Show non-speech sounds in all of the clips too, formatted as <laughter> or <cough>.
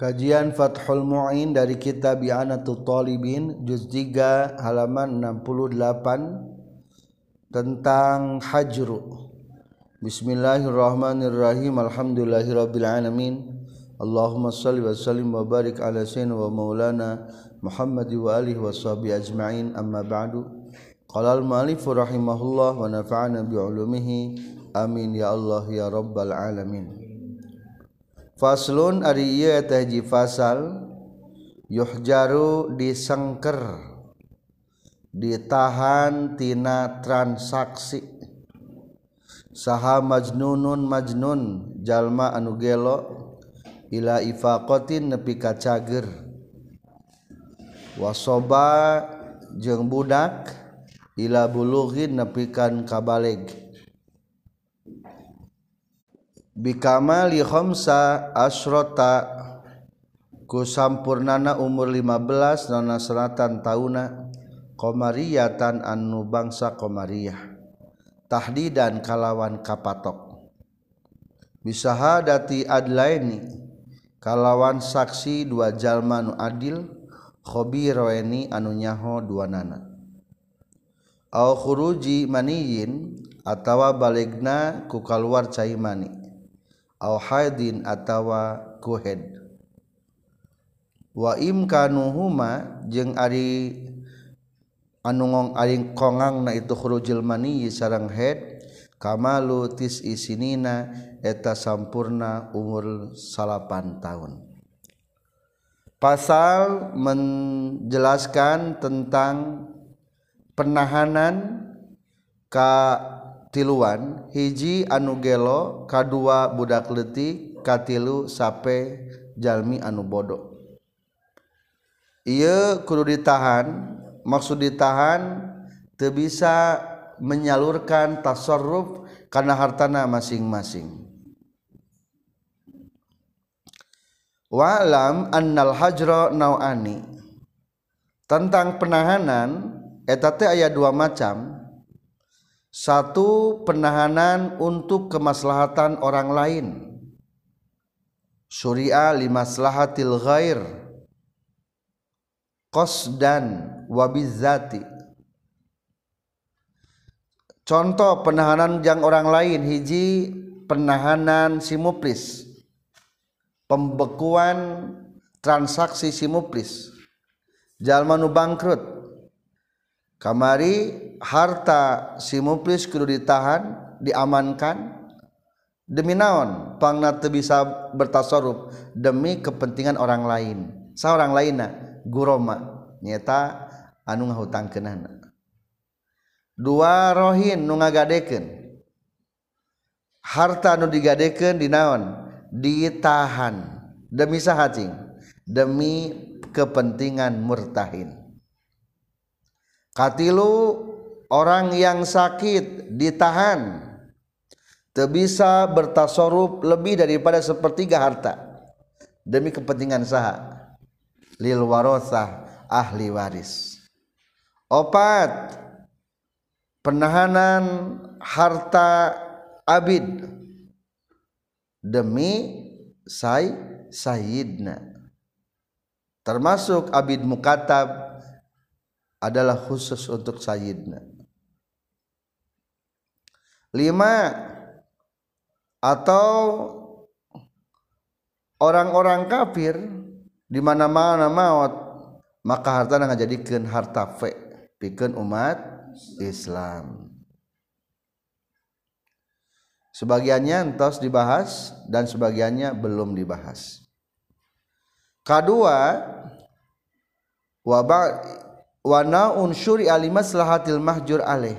Kajian Fathul Mu'in dari kitab Bi'anatul Talibin Juz 3 halaman 68 Tentang Hajru. Bismillahirrahmanirrahim. Alhamdulillahirrabbilalamin. Allahumma salli wa sallim wa barik ala sayyidina wa maulana Muhammad wa alihi wa sahbihi ajma'in. Amma ba'du. Qala al-malifu rahimahullah wa nafa'ana bi'ulumihi Amin ya Allah ya rabbal alamin faslun ari ieu teh hiji fasal yuhjaru disengker ditahan tina transaksi. Saha majnunun majnun jalma anu gelo ila ifaqatin nepi ka cager wasoba jeung budak ila bulughin nepi kan kabaleg. Bikamali khamsa asrota ku sampurnana umur 15 nona seratan tauna qamariyatan anu bangsa qamariyah tahdidan kalawan kapatok. Bisahadati adlaini kalawan saksi dua jalma nu adil khabiroeni anu nyaho dua nana. Au khuruji maniyin atawa baligna ku kaluar cai mani haidin atawa kuhed wa imkanuhuma jeung ari anu ngong aring kongang na itu khurujil mani sarang head kamalu tis isinina eta sampurna umur salapan tahun. Pasal menjelaskan tentang penahanan ka tiluan hiji anugelo K2 budak letih katilu sape Jalmi anu bodoh ia kudu ditahan maksud ditahan te bisa menyalurkan tasarruf karena hartana masing-masing. Walam annal hajra nawani tentang penahanan eta teh aya dua macam. Satu penahanan untuk kemaslahatan orang lain. Surya limaslahatil ghair. Qasdan wabizati Contoh penahanan yang orang lain. Hiji penahanan simuplis pembekuan transaksi simuplis jalma nu bangkrut kamari harta simuplis kudu ditahan diamankan demi naon pangna teu bisa bertasarruf? Demi kepentingan orang lain. Saorang lainna guroma. Nyata anu ngahutangkeunana dua rohin nu ngagadekeun. Harta nu digadekeun dinaon ditahan. Demi saha cing demi kepentingan murtahin katilu orang yang sakit ditahan. Bisa bertasorup lebih daripada sepertiga harta. Demi kepentingan saha. Lil warosah ahli waris. Opat penahanan harta abid. Demi say sayyidna. Termasuk abid mukatab adalah khusus untuk sayyidna lima atau orang-orang kafir di mana-mana maut maka harta ngajadikeun harta fe pikeun umat Islam. Sebagiannya entos dibahas dan sebagiannya belum dibahas. Kedua wabah wana unsuri alimaslahatil mahjur alaih.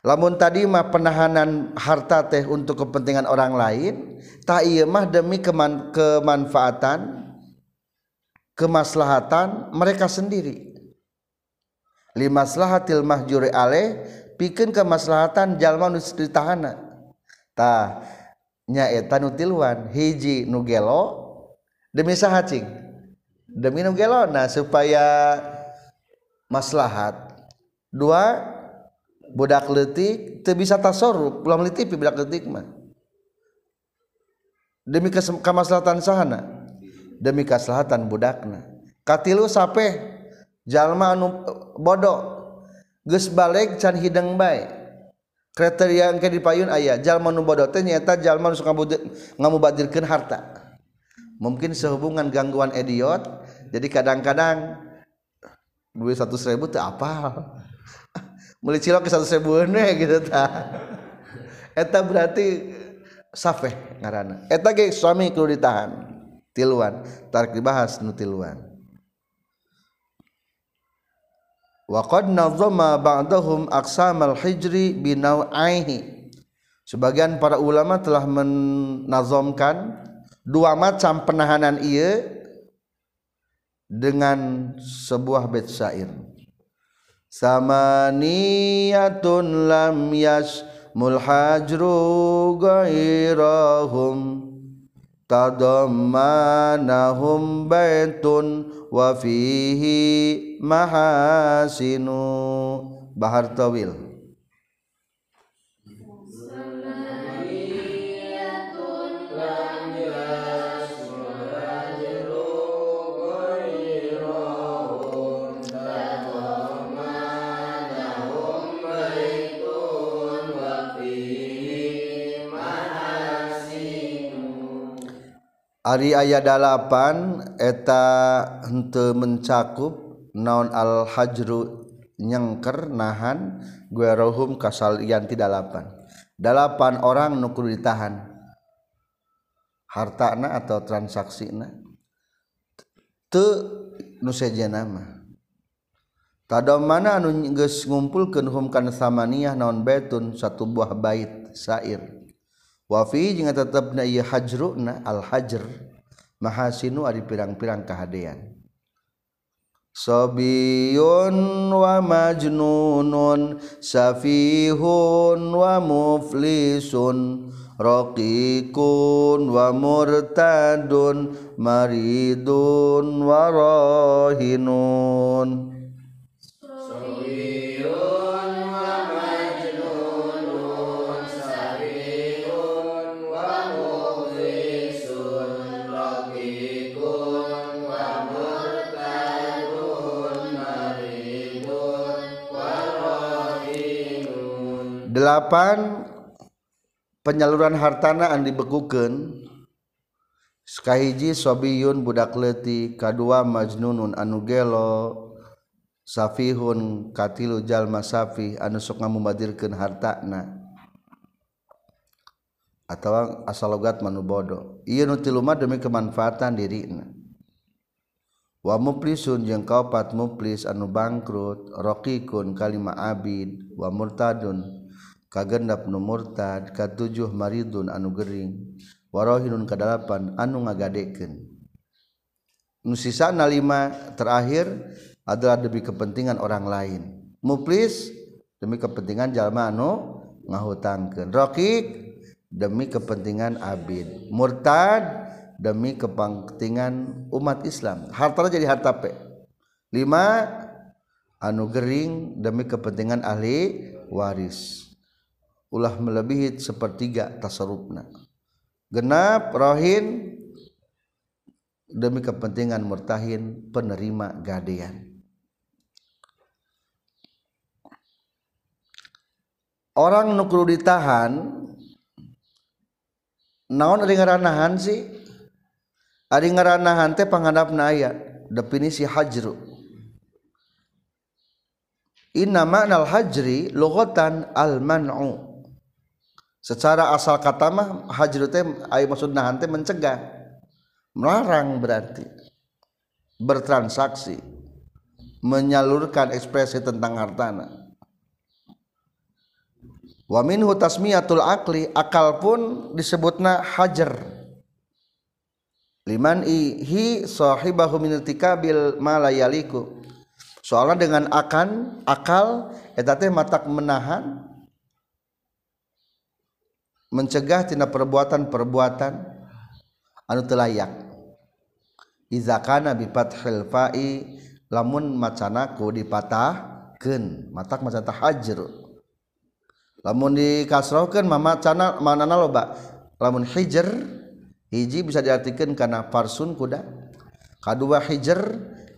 Lamun tadi mah penahanan harta teh untuk kepentingan orang lain tak iya mah demi keman, kemanfaatan kemaslahatan mereka sendiri. Limaslahatil mahjuri alaih pikeun kemaslahatan jalma nu ditahana. Tah nyaeta nu hiji nu gelo demi saha cing? Demi nu gelo nah supaya maslahat. Dua budak letik teu bisa tasorruf ulah melitipi budak letik mah. Demi kemaslahatan sahana demi keselatan budakna. Katilu sape jalma anu bodoh. Geus balik can hidang baik kriteria yang di payun ayah jalma nu bodoh teh nyata jalma nu suka ngamubadirkeun harta. Mungkin sehubungan gangguan idiot jadi kadang-kadang duit satu ribu tuh apa? Beli cilok ke satu ribu ne gitu ta eta berarti safe ngarana eta ge suami kudu ditahan. Tiluan. Tarik dibahas nu tiluan. Wa qad nazama ba'dahum aqsamal hijri binau'aihi Sebagian para ulama telah menazamkan dua macam penahanan ieu. Dengan sebuah bait syair. Samaniyatun lam yash mulhajru ghairahum tadammanahum baitun wa fihi mahasinu bahar tawil Ari ayat dalapan eta hente mencakup naon al-hajru nyengker nahan guerohum kasal yanti dalapan. Dalapan orang nukur ditahan. Hartana atau transaksi na. Te nuseja nama tado mana anu geus ngumpulkeun hum kana samaniah naon baitun satu buah bait sair. wafi jeung tetepna ieu hajruna al hajr mahasinu ari pirang-pirang kahadean. Sobiyun wa majnunun Safihun wa muflisun Rokikun wa murtadun Maridun wa rahinun. dalapan penyaluran hartana and dibekukan Skahiji sobiyun budak leti kadua majnunun anu gelo safihun katilu jalma safi anu sok ngamubadirkeun hartana. Atau asalogat manu bodoh ieu nu tilu mah demi kemanfaatan dirina. Wa muplisun jeung kaopat muplis anu bangkrut rokikun kalima abid wa murtadun kagendap nu murtad katujuh maridun anu gering warohinun kadalapan anu ngagadeken. Nu sisana lima terakhir adalah demi kepentingan orang lain. Muplis demi kepentingan jalma anu ngahutangkeun. Rokik demi kepentingan abid. Murtad demi kepentingan umat Islam. Harta jadi harta pe. Lima anu gering demi kepentingan ahli waris ulah melebihi sepertiga tasarrufna. Genap rohin demi kepentingan murtahin penerima gadean. Orang nukru ditahan naon ari ngaranahan sih? Ari ngaranahan teh pangadapna aya definisi hajru. Inna ma'nal hajri lughatan al man'u secara asal kata mah hajru teh aya maksudna teh mencegah. Melarang berarti. Bertransaksi. Menyalurkan ekspresi tentang hartana. Wa minhu tasmiyatul akli akal pun disebutna hajar. Liman ihi sahibahu min tikabil malayaliku soalnya dengan akan akal eta teh matak menahan mencegah tina perbuatan-perbuatan anu telayak izakana bifathil fa'i lamun macanaku dipatahkeun matak macan tahajru lamun dikasrohkeun mama cana manana loba. Lamun hijr hiji bisa diartikeun kana farsun kuda. Kadua hijr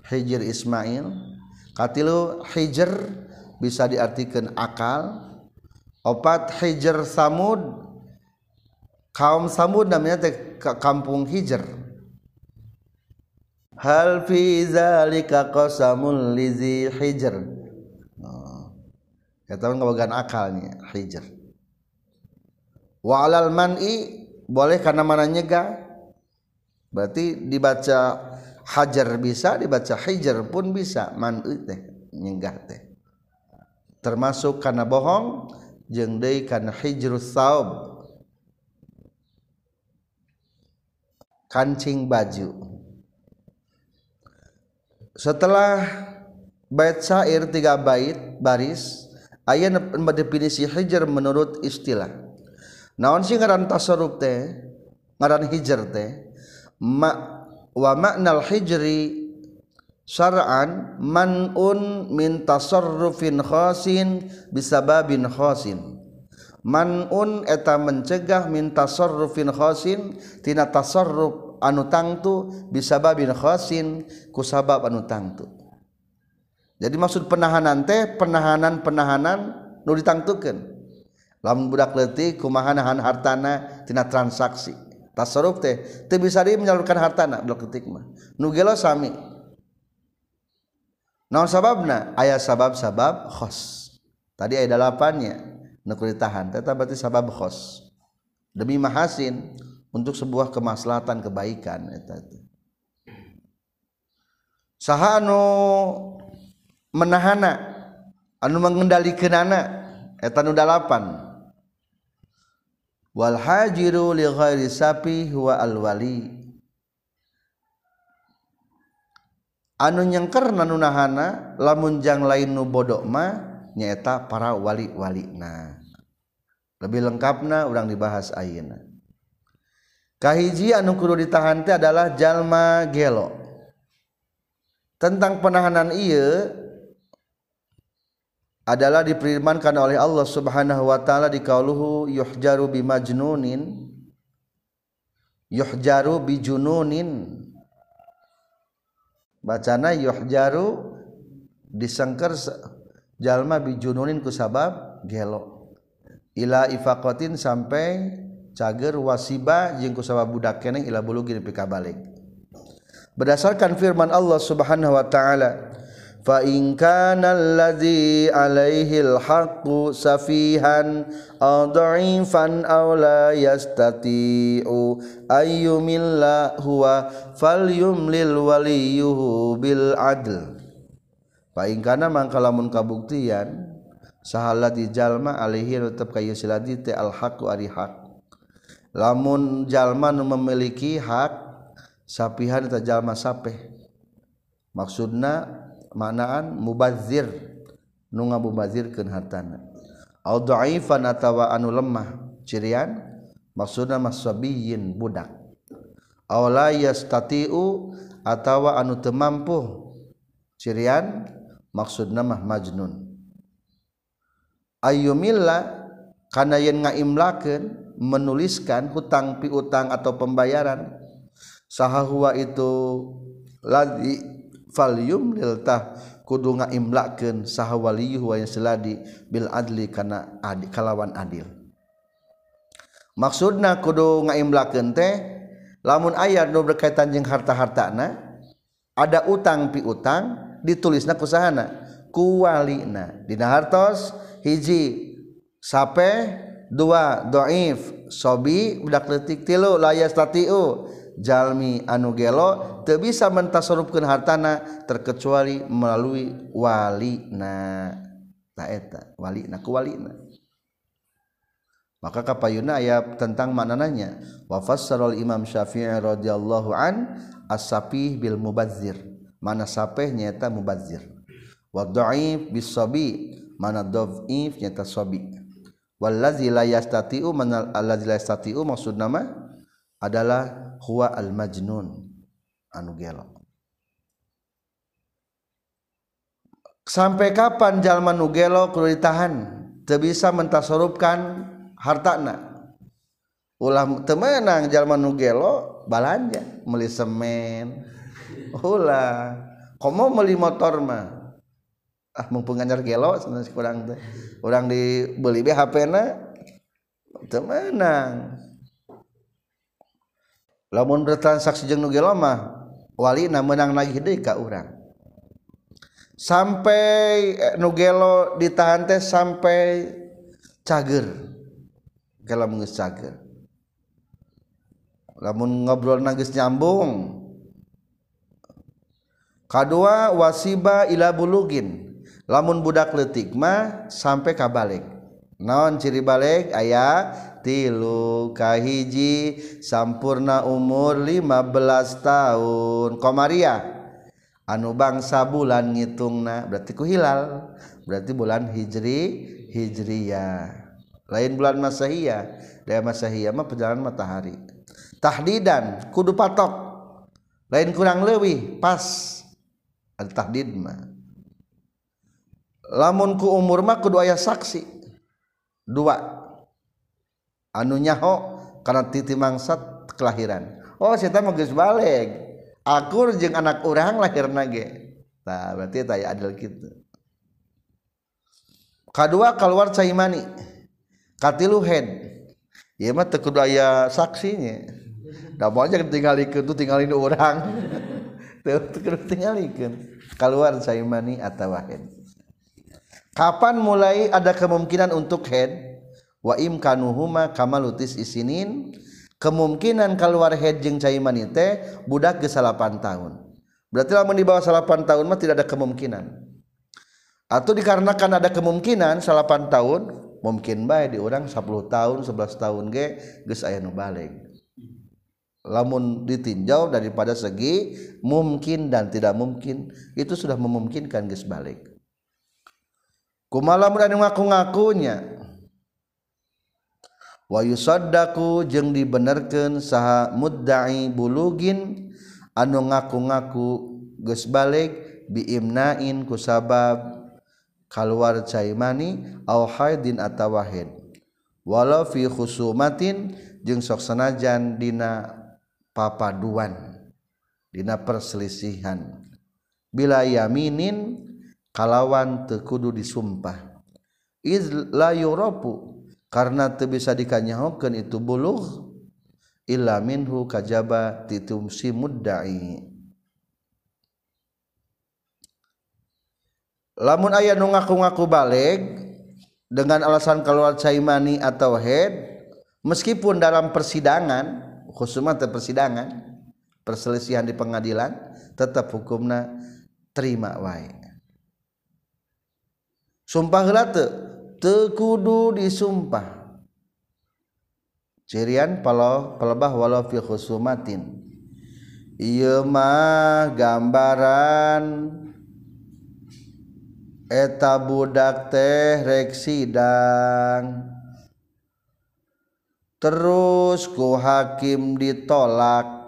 hijr ismail. Katilu hijr bisa diartikeun akal. Opat hijr samud kaum samud namanya teh kampung hijr. Hal fi zalika qasamul lizi hijr. Oh. kata ngabogan akalnya hijr. Wa alal man'i boleh karena mana nyegah berarti dibaca hajar bisa dibaca hijar pun bisa. Man teh nyegah teh. Termasuk karena bohong jeung deui kana hijrus saub kancing baju. Setelah bait syair tiga bait baris aya definisi hijr menurut istilah. Naon sih ngaran tasarruf teh? Ngaran hijr teh? Ma wa maknal hijri syar'an man'un min tasarrufin khasin bisababin khasin. manun eta mencegah minta sorrufin khosin tina tasorruf anu tangtu bisababin khosin kusabab anu tangtu. Jadi maksud penahanan teh penahanan penahanan nu ditangtukeun. Lamun budak leutik kumaha nahan hartana tina transaksi. Tasarruf teh teu bisa di menyalurkan hartana budak leutik mah. Nu gelo sami. Naon sababna? Aya sabab-sabab khos. Tadi aya dalapannya. Nu ditahan tetap berarti sabab khos. Demi mahasin untuk sebuah kemaslahatan kebaikan saha anu menahana anu mengendalikan anak eta nu dalapan. Wal hajiru li ghairi sapi huwa al wali. Anu nyengker nu nahana lamun jang lain nu bodok mah nyaeta para wali-wali na lebih lengkapna urang dibahas ayeuna. Kahiji anu kudu ditahan teh adalah jalma gelo. Tentang penahanan iya adalah diperimankan oleh Allah Subhanahu wa taala di kauluhu yuhjaru bimajnunin yuhjaru bijununin bacana yuhjaru disengker jalma bijununin ku sabab gelo. Ila ifaqatin sampai cager wasiba jeung kusaba budak keneh ila bulugi nepi ka balik. Berdasarkan firman Allah Subhanahu wa taala fa in kana allazi alaihi alhaqqu safihan aw dha'ifan aw la yastati'u ayyumilla huwa falyumlil waliyuhu bil adl paingkana mangka lamun kabuktian sahala di jalma alaihi tetap kayu siladi te alhaku ari hak. Lamun jalma nu memiliki hak sapihan ta jalma sapeh. Maksudna manaan mubazir nu ngabubazirkeun hartana. Au dhaifan atawa anu lemah cirian maksudna masabiyin budak. Aw la yastati'u atawa anu teu mampu cirian maksud namah majnun. Ayyumilla kana yen ngaimlakeun menuliskan hutang piutang atau pembayaran saha huwa itu ladzi falyum liltah kudu ngaimlakeun saha waliyuh wa seladi bil adli kana adi, kalawan adil. Maksudna kudu ngaimlakeun teh lamun ayat nu berkaitan jeung harta-hartana ada utang piutang ditulisna ku sahana. Ku walina dina hartos hiji sape dua dhaif sobi budak letik tilu layas tatiu jalmi anu gelo teu bisa mentasarrufkeun hartana terkecuali melalui walina. Ta eta walina ku walina. Maka kapayuna aya tentang maknanya wa fassara imam syafi'i radhiyallahu an as-sapih bil mubazzir mana sapih nyata mubazzir wa dhaif bis sabi mana dhaif nyata sabi. Wallazi la yastati'u manal allazi la yastati'u maksud nama adalah huwa al majnun anu gelo sampai kapan jalma nu gelo kudu ditahan? Teu bisa mentasarufkan hartana. Ulah teu meunang jalma nu gelo balanja meuli semen hula. Komo meli motor mah. Ah mumpung nganyar gelo sebenarnya kurang teh. Orang dibeli be HP na temenang lamun bertransaksi jeung nu gelo mah walina menang lagi deui ka urang. Sampai eh, nu gelo ditahan teh sampai cager. Gelo geus cager. Lamun ngobrol nangis nyambung kedua wasiba ila bulugin. Lamun budak letik mah sampai kabalik naon ciri balik? Ayah tilu kahiji sampurna umur 15 tahun. Komaria anu bangsa bulan ngitungna berarti ku hilal. Berarti bulan hijri hijriyah. Lain bulan masahiyah. Daya masahiyah mah perjalanan matahari. Tahdidan kudu patok. Lain kurang lebih pas. Tahdid mah. Lamun ku umur mah kudu aya saksi. Dua. Anu nyaho karena titi mangsat kelahiran. Oh saya mau geus balik. Akur jeung anak urang lahirna ge. Nah berarti taya adil gitu kadua keluar cai mani. Katilu head ieu mah teu kudu aya saksinya da moal tinggalikeun tuh tinggalin urang <laughs> keluar saimani atau head kapan mulai ada kemungkinan untuk head wa imkanuhuma kamalutis isinin. Kemungkinan keluar head jeung saimani teh budak ke 8 tahun. Berarti lamun di bawah 8 tahun mah tidak ada kemungkinan. Atau dikarenakan ada kemungkinan 8 tahun mungkin baik diurang 10 tahun 11 tahun ge geus aya nu balik lamun ditinjau daripada segi mungkin dan tidak mungkin itu sudah memungkinkan geus balik. Kumaha lamun ngaku-ngakunya? Wa yusaddaqu jeung dibenerkeun saha mudda'i bulugin anu ngaku-ngaku geus balik biimnain ku sabab kaluar caimani au haidin atawahid walau fi khusumatin jeung sok sanajan dina papaduan dina perselisihan. Bila yaminin kalawan tekudu disumpah. Iz la yurapu karena teu bisa dikanyahokeun itu buluh illa minhu kajaba titum si mudda'i. Lamun aya nu ngaku-ngaku balik dengan alasan keluar caimani atau head meskipun dalam persidangan khususnya persidangan perselisihan di pengadilan tetap hukumna terima wae. Sumpah heula teu teu kudu disumpah. Cirian palo pelebah walau fi khusumatin. Ieu mah gambaran eta budak teh rek terus ku hakim ditolak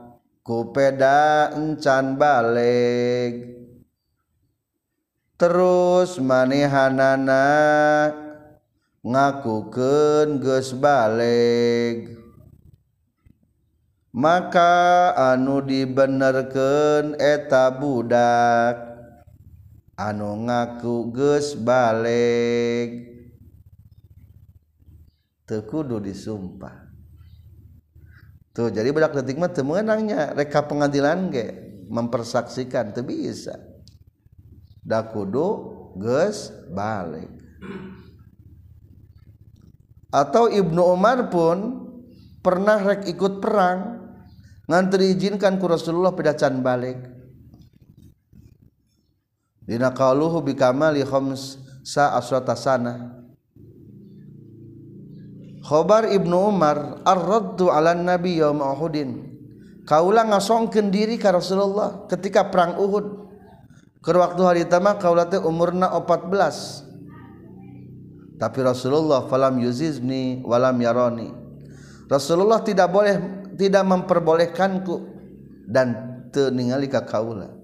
ku peda encan balik. Terus manehanana ngakukeun geus balik. Maka anu dibenerkeun eta budak anu ngaku geus balik. Tekudu disumpah jadi bedak detik mah menangnya reka pengadilan ge mempersaksikan tuh bisa. Da kudu geus balik. Atau Ibnu Umar pun pernah rek ikut perang ngan diizinkan ku Rasulullah pedacan balik. Dina qaluhu bi kamali khamsa asrata sana khobar Ibnu Umar ar-raddu ala nabi yaum Uhudin. Kaula ngasongkeun diri ka Rasulullah ketika perang Uhud. Keur waktu hari tama kaula teh umurna 14 tapi Rasulullah falam yuzizni walam yaroni Rasulullah tidak boleh tidak memperbolehkanku dan teu ningali ka kaula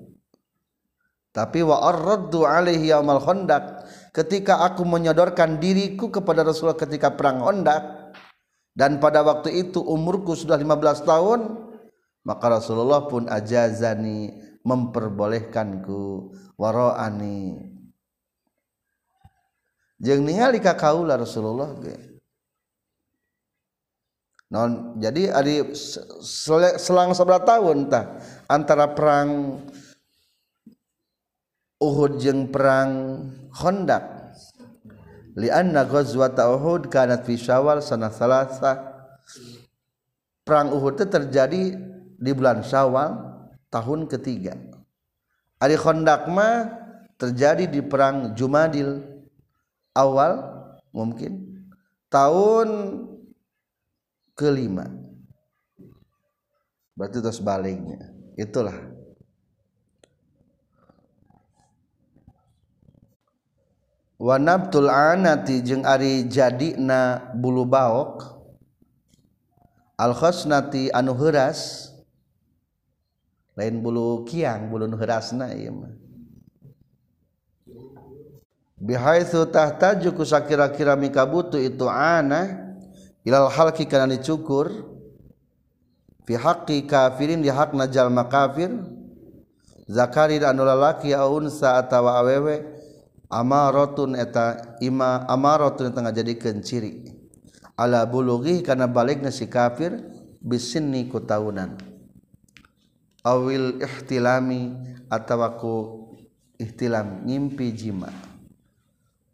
tapi wa ar-raddu alaihi yaumal khandaq ketika aku menyodorkan diriku kepada Rasulullah ketika perang Honda dan pada waktu itu umurku sudah 15 tahun maka Rasulullah pun ajazani memperbolehkanku waroani jeung ningali ka Rasulullah non jadi ari selang sebelah tahun tah antara perang Uhud jeung perang Khandaq lianna ghazwat Uhud kanat fi Syawal sanah salasa perang Uhud itu terjadi di bulan Syawal tahun ketiga. Ari Khandaq mah terjadi di perang Jumadil awal mungkin tahun kelima. Berarti terus baliknya. Itulah wanabtul anati jeung ari jadina bulu baok. Al khosnati anu heuras. Lain bulu kiang bulu nu heurasna ieu mah. Bihaitsu tahtaju ku sakira-kira mikabutu itu ana ilal halki kana dicukur. Fi haqqi kafirin di hakna jalma kafir. Zakari anu lalaki au unsa atawa awewe. amaratun eta ima amaratun tengah jadikeun ciri ala bulughi kana balikna si kafir bisinni ku taunan awil ihtilami atawa ku ihtilam ngimpi jima.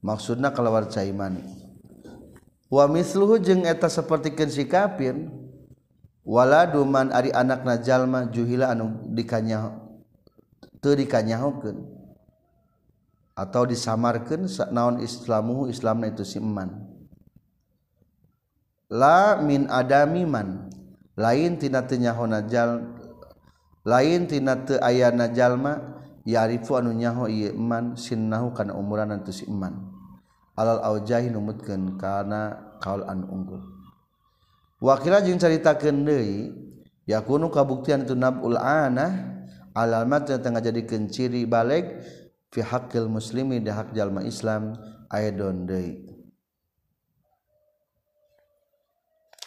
Maksudna kalawar caimani wa misluhu jeung eta sapertikeun si kafir waladuman ari anakna jalma juhila anu dikanyah teu dikanyahokeun. atau disamarkan naon islamu islamna itu siman la min adamiman lain tina tenyaho najal lain tina te aya najalma yarifu anu nyaho ieu iman sinnahu kana umuran antu si iman alal aujahi numutkeun kana kaul anu unggul. Wakila jeung caritakeun deui yakunu kabuktian itu nabul anah alamat tengah jadi kenciri balik fi haqqil muslimi di hak jalma Islam aidon deui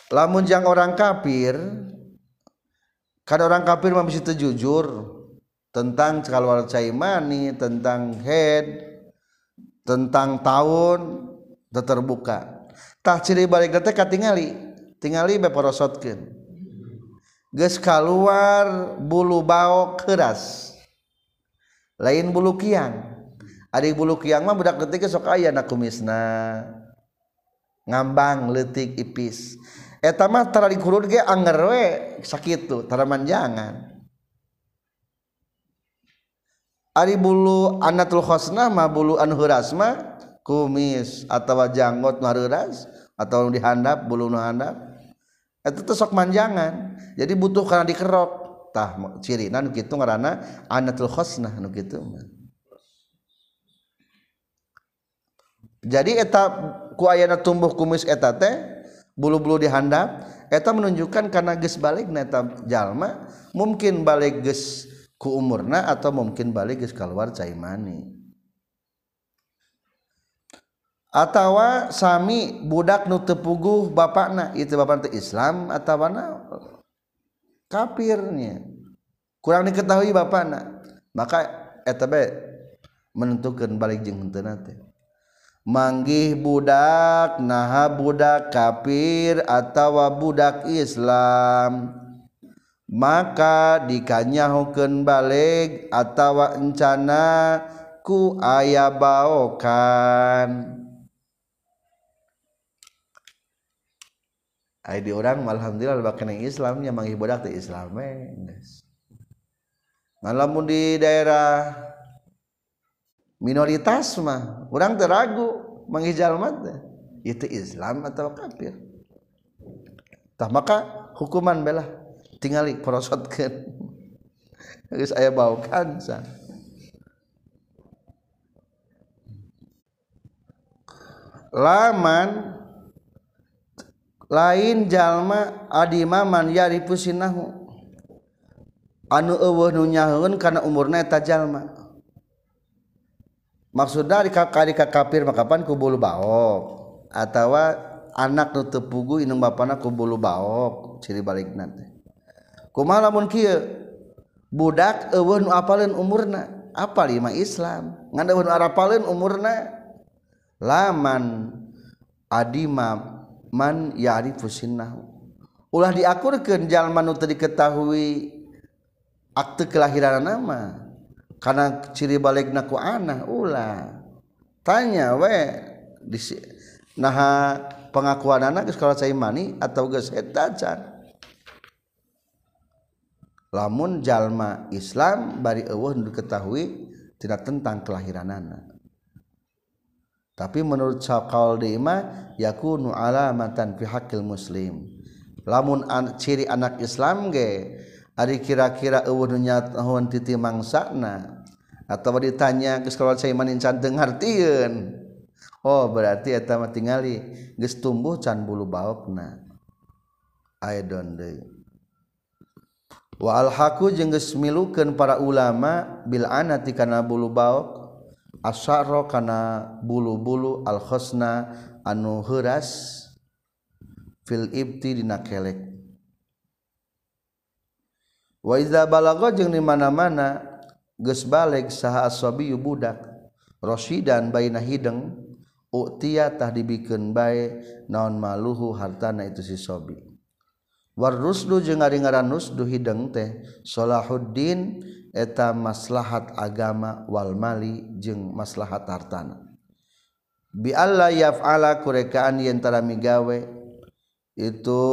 lamunjang orang kafir kan orang kafir masih terjujur tentang kalau caimani tentang head tentang tahun terbuka. Tak ciri balik teh katingali tingali beporosotkeun geus keluar bulu baok keras lain bulu kiang. Adik bulu kiang mah budak detik sok aya na kumisna. Ngambang letik ipis. Eta mah tara dikurut ge anger we sakitu tara manjangan. Ari bulu anatul khosna mah bulu anu heuras mah kumis atawa janggot nu heuras atau dihandap bulu nu handap. Eta teh sok manjangan. Jadi butuh karena dikerok. tah ciri na nu kitu ngaranna anatul khosnah nu kitu jadi eta ku ayana tumbuh kumis eta teh bulu-bulu di handap eta menunjukkan karena geus balik eta jalma mungkin balik geus ku umurna atau mungkin balik geus keluar cai mani. Atawa sami budak nu teu puguh bapakna itu bapak itu Islam atawa naon kafirnya kurang diketahui Bapak anak maka etB menentukan balik jeng manggih budak naha budak kafir atau budak Islam. Maka dikanyahukan balik atau encana ku ayabaokan Ay di orang alhamdulillah bakal Islamnya manggih budak di Islam Ngalamun di daerah minoritas mah orang teragu menghijal mata itu Islam atau kafir. Tah maka hukuman belah tinggali prosotkeun <laughs> geus aya baukan sa. Laman lain jalma adima man yari pusinahu anu eueuh nu nyaheun kana umurna eta jalma. Maksudna ari ka kafir makapan ku bulu baok? Atawa anak nu teu pugu inung bapana ku bulu baok ciri balikna teh. Kumaha lamun kieu? Budak eueuh nu apaleun umurna apal lima Islam? Ngan eueuh nu umurna laman adima man ya'rifusinnahu ulah diakurkeun jalma nu teu diketahui akte kelahiran nama karena ciri balikna ku anak ulah. Tanya we di nah pengakuan anak geus kalau saya mani atau geus etacan lamun jalma Islam bari eueuh nu diketahui tidak tentang kelahiran anak tapi menurut Syaqal Dima yakunu alamatan fi haqqil muslim. Lamun an, ciri anak Islam ge ari kira-kira eueuh nyatakeun titi mangsana atawa ditanya geus kalau saya manin can dengartieun oh berarti eta mah tingali geus tumbuh can bulu baokna. Aidon deui wa alhaqu jeung geus milukeun para ulama bil anati kana bulu baok asyara kana bulu-bulu al-khosna anu heuras fil ibti dina kelek. Wa iza balagha jeung di mana-mana geus baleg saha asabiyu budak rasidan baina hideng uktiya tah dibikeun bae naon maluhu hartana itu si sobi. War rusdu jeung ari ngaran rusdu hideng teh salahuddin eta maslahat agama wal mali jeung maslahat hartana. Bi alla yaf'ala kurekaan yen tara migawe itu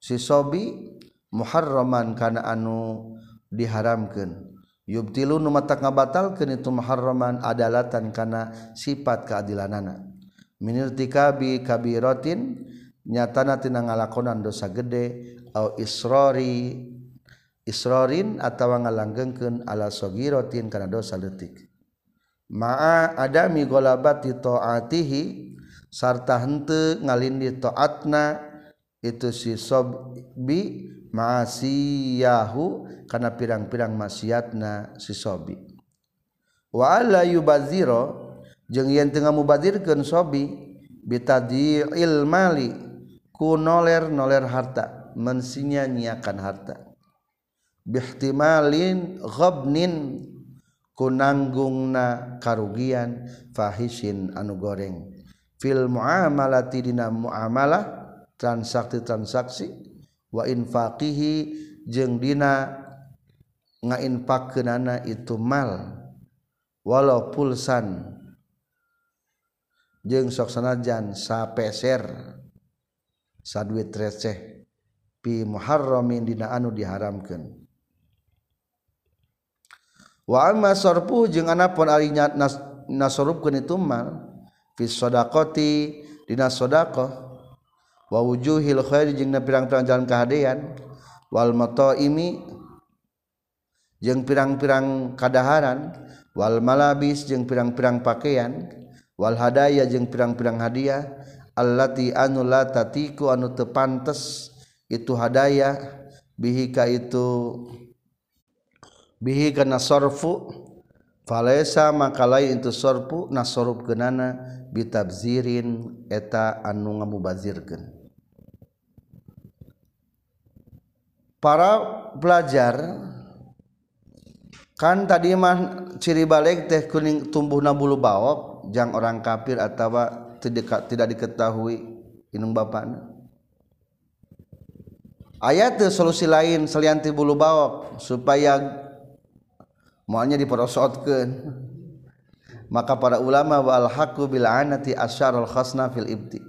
si sobi muharraman kana anu diharamkeun. Yubtilu nu mata ngabatalkeun itu muharraman adalatan kana sifat keadilanana. Minirtikabi kabiratin nyatana tina ngalakonan dosa gede au isrori isrorin atau ngalanggengkeun ala sogirotin karena dosa letik ma'a adami golabati ta'atihi sarta hente ngalindi ta'atna itu si sobi ma'asiyahu karena pirang-pirang maksiatna si sobi wa ala yubaziro jeung yen teu ngamubadirkeun sobi bitadiil mali ku noler noler harta mensinya nyiakan harta. bihtimalin ghabnin kunanggungna karugian fahisin anu goreng. Fil muamalati dina muamalah transaksi-transaksi wa infaqihi jeung dina ngainfakkeunana itu mal walau pulsan jeung sok sanajan sapeser saduit receh pi muharramin dina anu diharamkeun. wa amma sarfu jeung anapun ari nasarufkeun itu mal fi shadaqati dina shadaqah wa wujuhil khair jeung pirang-pirang jalan kahadean. Wal mataimi jeung pirang-pirang kadaharan. Wal malabis jeung pirang-pirang pakaian. Wal hadaya jeung pirang-pirang hadiah. Allati anu la tatiku anu teu pantes itu hadaya. Bihika itu bihi kana sarfu falaisa maka lain itu sarfu nasorup genana bitabzirin eta anu ngamubazirkeun para pelajar kan tadi mah ciri balik teh kuning tumbuh nabulu bawok jang orang kafir atau tidak tidak diketahui inung bapakna ayat solusi lain selianti bulu bawok supaya mualnya diperosotkeun. Maka para ulama wal haqqu bil anati asyarul khasna fil ibti.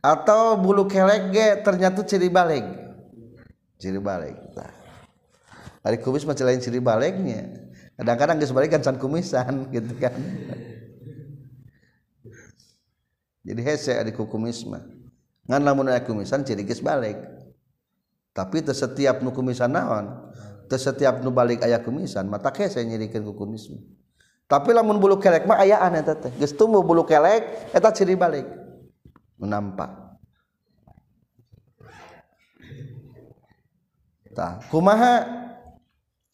Atau bulu kelek ge ternyata ciri balik. Ciri balik nah. Ari kumis masih lain ciri baliknya. Kadang-kadang geus balik kan can kumisan <laughs> gitu kan. Jadi hese ari kumis mah. Ngan lamun aya kumisan ciri geus balik. Tapi setiap nu kumisan naon setiap nu balik aya kumisan mata kese nyirikan ku kumis tapi lamun bulu kelek mah ayaan eta teh geus tumbuh bulu kelek eta ciri balik. Menampak tah kumaha?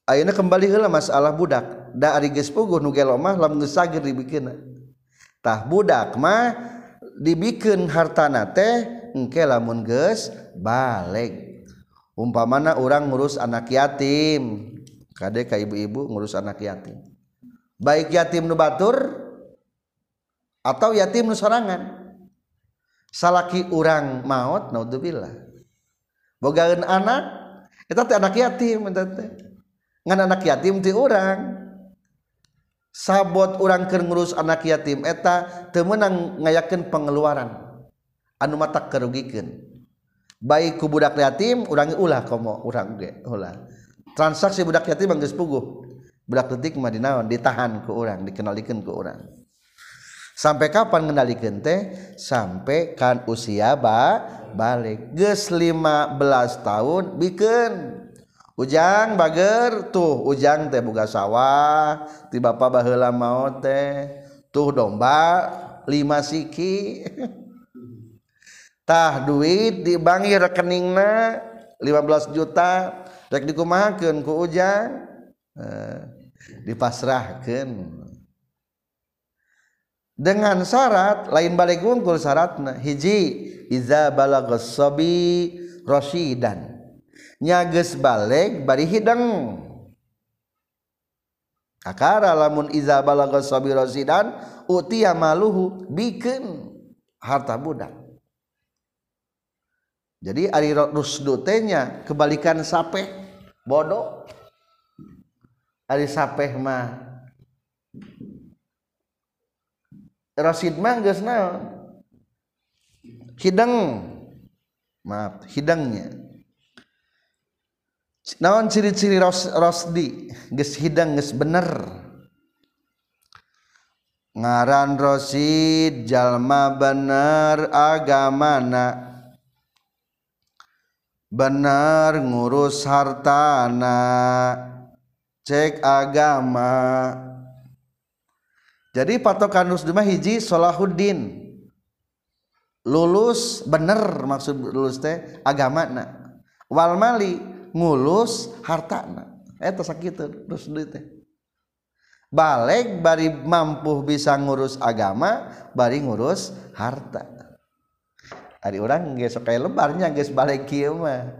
Ayeuna kembali heula masalah budak. Da ari geus puguh nu gelo mah lamun geus sagir dibikeunna tah budak mah dibikeun hartana teh engke lamun geus balik. umpamana orang ngurus anak yatim. Kadek ka ibu-ibu ngurus anak yatim. Baik yatim nu batur atau yatim nu sorangan. Salaki urang maut naudzubillah. Bogaeun anak eta teh anak yatim eta teh. Ngan anak yatim ti urang. Sabot urang keur ngurus anak yatim eta teu meunang ngayakeun pengeluaran. Anu mata kerugikeun baik ku budak yatim urangi ulah komo urang ge ulah. Transaksi budak yatim geus puguh. Budak detik mah dinaon ditahan ku urang dikenalikeun ku urang. Sampai kapan ngendalikeun teh? Sampai kan usia ba balik. Geus 15 tahun bikin. Ujang bager tuh ujang teh buka sawah ti bapa baheula maot teh. Tuh domba lima siki. <laughs> tah duit dibangi rekeningna 15 juta rek dikumahakeun ku ujang eh, dipasrahkan dengan syarat lain balik unggul syaratna. Hiji iza balagos sobi rosidan nyages balik bari hideng. Akara lamun iza balagos sobi rosidan utia maluhu bikin harta budak. Jadi ari rusdu kebalikan sape bodoh. Ari sapeh mah. Rasid mah geus naon? Hidang maaf hidangnya naon ciri-ciri ros, rosdi? Geus hidang geus bener. Ngaran rosid jalma bener agamana benar ngurus hartana cek agama. Jadi patokan nusduma hiji solahuddin lulus bener maksud lulus teh agama na wal mali ngulus hartana. Eta sakitu rusdu teh. Balik bari mampu bisa ngurus agama bari ngurus harta Ari orang geus sok lebarnya geus balik kieu mah.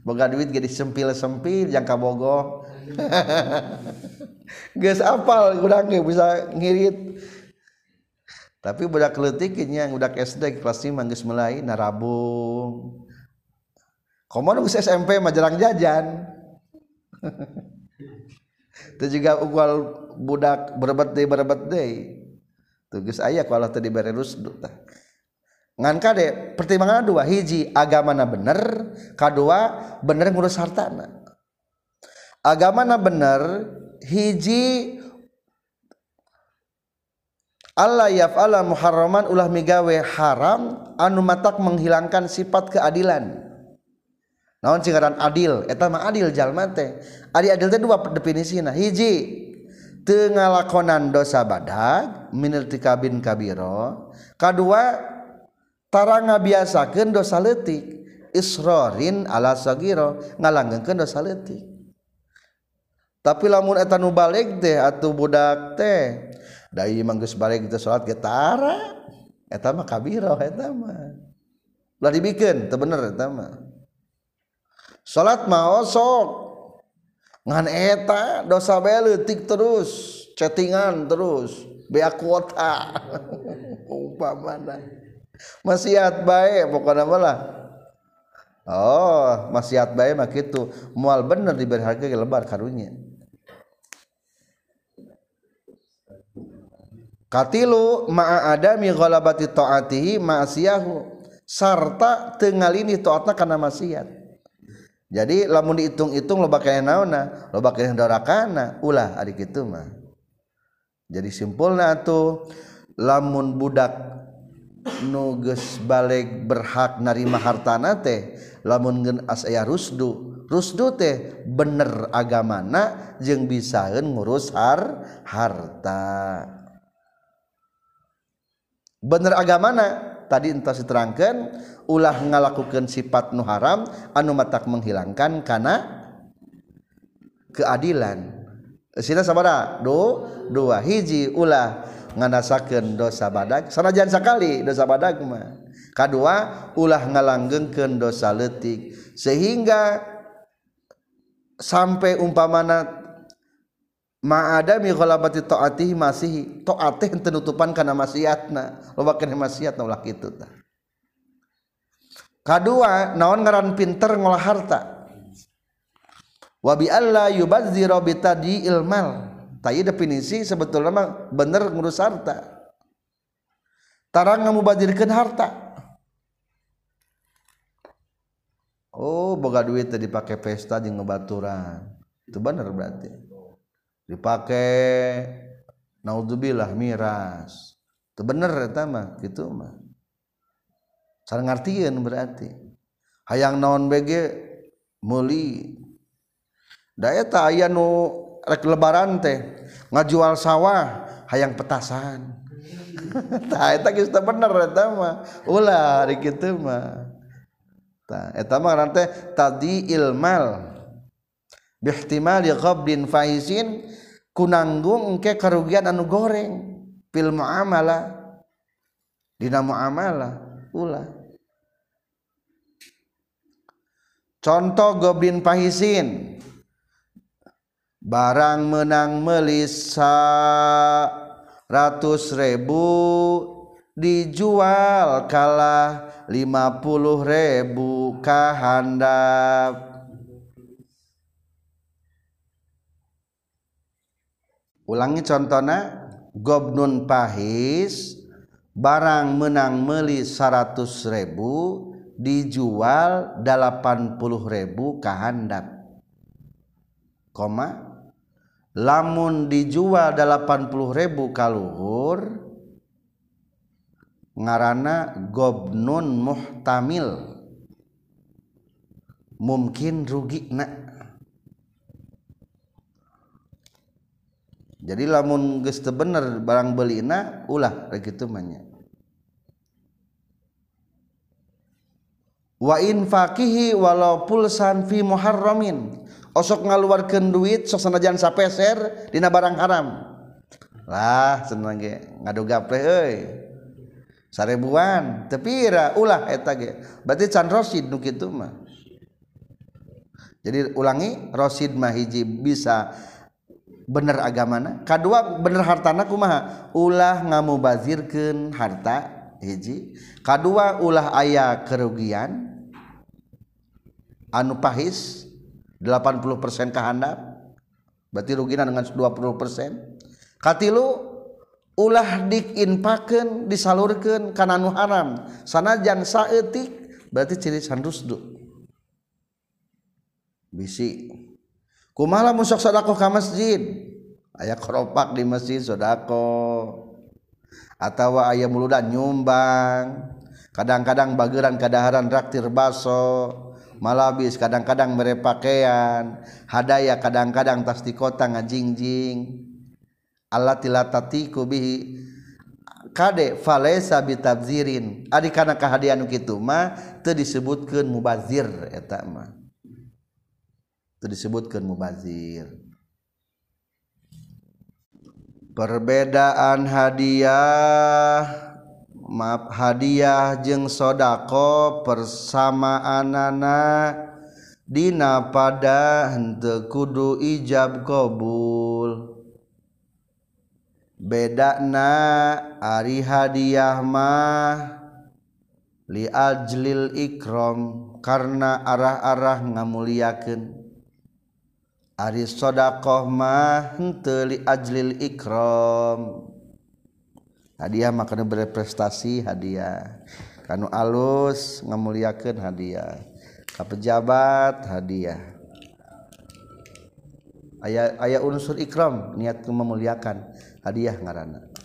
Boga duit jadi sempil-sempil jangka bogoh. <laughs> geus apal urang ge bisa ngirit. Tapi budak leutik nya budak SD kelas 5 geus mulai narabung. Komo geus SMP mah jarang jajan. <laughs> Itu juga ugal budak berebet deui berebet deui. Tuh geus aya ku Allah teh dibere rusdut tah. ngan kade pertimbangan dua. Hiji agama na bener. Kedua bener ngurus hartana. Agama na bener hiji Allah yaf'ala muharraman ulah migawe haram anu matak menghilangkan sifat keadilan. Naon cingaran adil? Eta mah adil jalma teh. Adi adil teh dua definisina. Hiji teu ngalakonan dosa badag minil tikabin kabiro. Kadua tara ngabiasakeun dosa leutik isrorin ala sagiro ngalanggengkeun dosa leutik. Tapi lamun eta nu balik teh atuh budak teh dai imam geus balik teh salat ge tara eta mah kabiro eta mah. Ulah dibikeun teu bener eta mah. Salat mah osok. Ngan eta dosa bae leutik terus chattingan terus bea kuota <laughs> umpamana. Maksiat baik pokoknya malah oh maksiat baik mah gitu. Mual bener diberi harga lebar karunya katilu ma'a adami ghalabati ta'atihi ma'asiyahu. Sarta tengalini ta'atna karena maksiat jadi lamun dihitung-hitung lo bakal naona lo bakal dorakana ulah adik itu mah. Jadi simpulnya tuh lamun budak nuges balik berhak narima hartana teh lamun gen asaya rusdu. Rusdu teh bener agamana jeung bisaeun ngurus har harta. Bener agamana? Tadi entah diterangkan ulah ngalakukan sifat nu haram anu matak menghilangkan karena keadilan. Sini sabara do dua hiji ulah nganasakeun dosa badag. Sanajan sakali dosa badag mah. Kedua ulah ngalanggengkeun dosa leutik. Sehingga sampai umpamana ma'adami ghalabati taatih masih taatih tenutupan karena maksiatna loba kana maksiatna ulah kitu tah. Kadua naon ngaran pinter ngolah harta? Wa bi alla yubazzira bi tadiil mal. Tadi definisi sebetulnya mah bener ngurus harta. Tarang ngamubadirkeun harta. Oh boga duit tadi pakai pesta jeung ngebaturan. Itu bener berarti. Dipakai naudzubillah miras. Itu bener eta mah gitu mah. Ngartieun berarti. Hayang naon bege? Meuli. Da eta aya nu rek lebaran teh ngajual sawah hayang petasan. <laughs> Tah eta geus teu bener eta mah. Ulah ari kitu mah. Tah eta mah ngaran teh tadi ilmal. Bihtimali ghabdin faizin kunanggung engke karugian anu goreng. Fil muamalah. Dina muamalah ulah. Contoh goblin pahisin barang menang melisa ratus ribu dijual kalah lima puluh ribu kahandap ulangi contohnya gobnun pahis barang menang meli 100 ribu dijual 80 ribu kehandap. Koma lamun dijual 80 ribu kaluhur ngarana gobnun muhtamil. Mungkin rugi nak. Jadi lamun geus bener barang belina ulah rek kitu manya wa infaqihi walau pulsan fi muharramin osok ngaluarkan duit sok sanajan sapeser dina barang haram. Lah seneng ge ngadogaple euy. Sarebuan tepira ulah eta ge. Berarti can rosid nu kitu mah. Jadi ulangi rosid mah hiji bisa bener agamana. Kedua bener hartana kumaha? Ulah ngamubazirkeun harta hiji. Kedua ulah aya kerugian anu pahis 80% kehandap berarti rugina dengan 20% katilu ulah diinpakeun disalurkeun kana nu haram. Sanajan saeutik berarti ciri sandusdu. Bisi. Kumaha musok sok sedekah ka masjid? Aya keropak di masjid sedekah. Atau ayah muludan nyumbang. Kadang-kadang bageran kadaharan raktir baso. Malabis kadang-kadang mere pakaian. Hadaya kadang-kadang tas di kota ngajingjing. Allah tilatatiku bihi. Kade falesa bitabzirin. Adi kana kahadian kitu mah teu disebutkeun mubazir eta mah. Itu disebutkan mubazir. Perbedaan hadiah maaf hadiah jeung sodako persamaanana Dina pada hente kudu ijab qbul bedakna Ari hadiah mah liajlil Iqram karena arah-arah ngamuliaken Ari sodaqoh mah hente liajlil Iqram hadiah makan berprestasi hadiah. Kanu alus ngemuliakan hadiah. Ke pejabat hadiah. Ayah ayah unsur ikram niat memuliakan. Hadiah ngarana